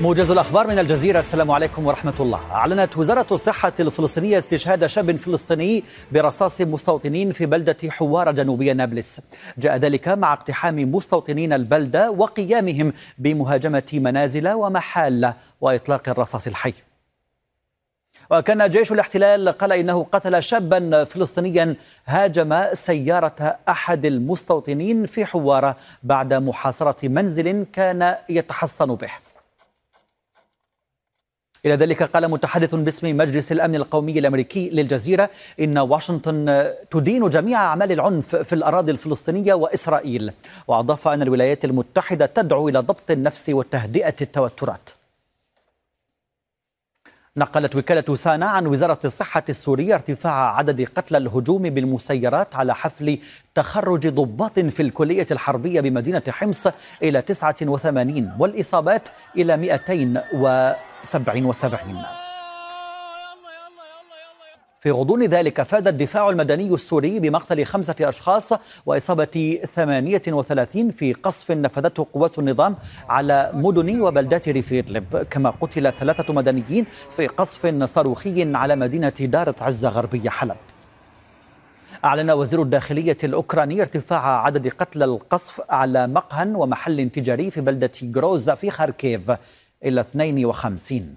موجز الأخبار من الجزيرة السلام عليكم ورحمة الله. أعلنت وزارة الصحة الفلسطينية استشهاد شاب فلسطيني برصاص مستوطنين في بلدة حوار جنوبية نابلس. جاء ذلك مع اقتحام مستوطنين البلدة وقيامهم بمهاجمة منازل ومحال وإطلاق الرصاص الحي. وكان جيش الاحتلال قال إنه قتل شابا فلسطينيا هاجم سيارة أحد المستوطنين في حواره بعد محاصرة منزل كان يتحصن به. إلى ذلك قال متحدث باسم مجلس الأمن القومي الأمريكي للجزيرة إن واشنطن تدين جميع أعمال العنف في الأراضي الفلسطينية وإسرائيل. وأضاف أن الولايات المتحدة تدعو إلى ضبط النفس وتهدئة التوترات. نقلت وكالة سانا عن وزارة الصحة السورية ارتفاع عدد قتلى الهجوم بالمسيرات على حفل تخرج ضباط في الكلية الحربية بمدينة حمص إلى 89 والإصابات إلى 277 في غضون ذلك فاد الدفاع المدني السوري بمقتل خمسة أشخاص وإصابة 38 في قصف نفذته قوات النظام على مدن وبلدات ريف إدلب كما قتل ثلاثة مدنيين في قصف صاروخي على مدينة دارة عزة غربية حلب. أعلن وزير الداخلية الأوكراني ارتفاع عدد قتلى القصف على مقهى ومحل تجاري في بلدة جروزا في خاركيف. إلى 52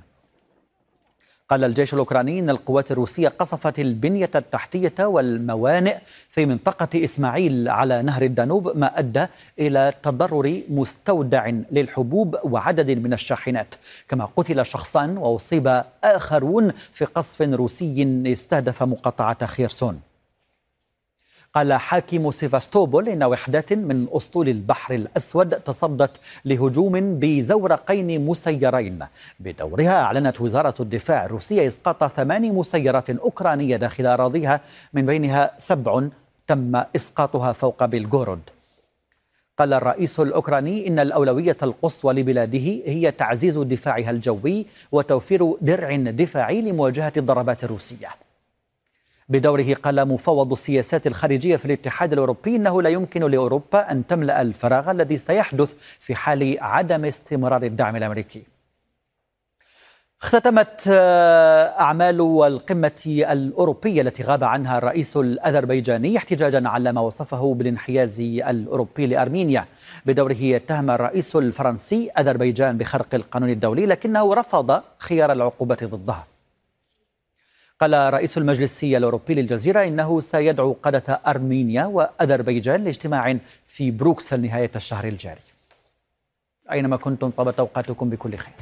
قال الجيش الأوكراني أن القوات الروسية قصفت البنية التحتية والموانئ في منطقة إسماعيل على نهر الدانوب ما أدى إلى تضرر مستودع للحبوب وعدد من الشاحنات. كما قتل شخصان وأصيب آخرون في قصف روسي استهدف مقاطعة خيرسون. قال حاكم سيفاستوبول إن وحدات من أسطول البحر الأسود تصدت لهجوم بزورقين مسيرين. بدورها أعلنت وزارة الدفاع الروسية إسقاط ثمان مسيرات أوكرانية داخل أراضيها من بينها سبع تم إسقاطها فوق بلغورود. قال الرئيس الأوكراني إن الأولوية القصوى لبلاده هي تعزيز دفاعها الجوي وتوفير درع دفاعي لمواجهة الضربات الروسية. بدوره قال مفوض السياسات الخارجية في الاتحاد الأوروبي أنه لا يمكن لأوروبا أن تملأ الفراغ الذي سيحدث في حال عدم استمرار الدعم الأمريكي. اختتمت أعمال القمة الأوروبية التي غاب عنها الرئيس الأذربيجاني احتجاجا على ما وصفه بالانحياز الأوروبي لأرمينيا. بدوره اتهم الرئيس الفرنسي أذربيجان بخرق القانون الدولي لكنه رفض خيار العقوبة ضدها. قال رئيس المجلس الأوروبي للجزيرة إنه سيدعو قادة أرمينيا وأذربيجان لاجتماع في بروكسل نهاية الشهر الجاري. أينما كنتم طابت أوقاتكم بكل خير.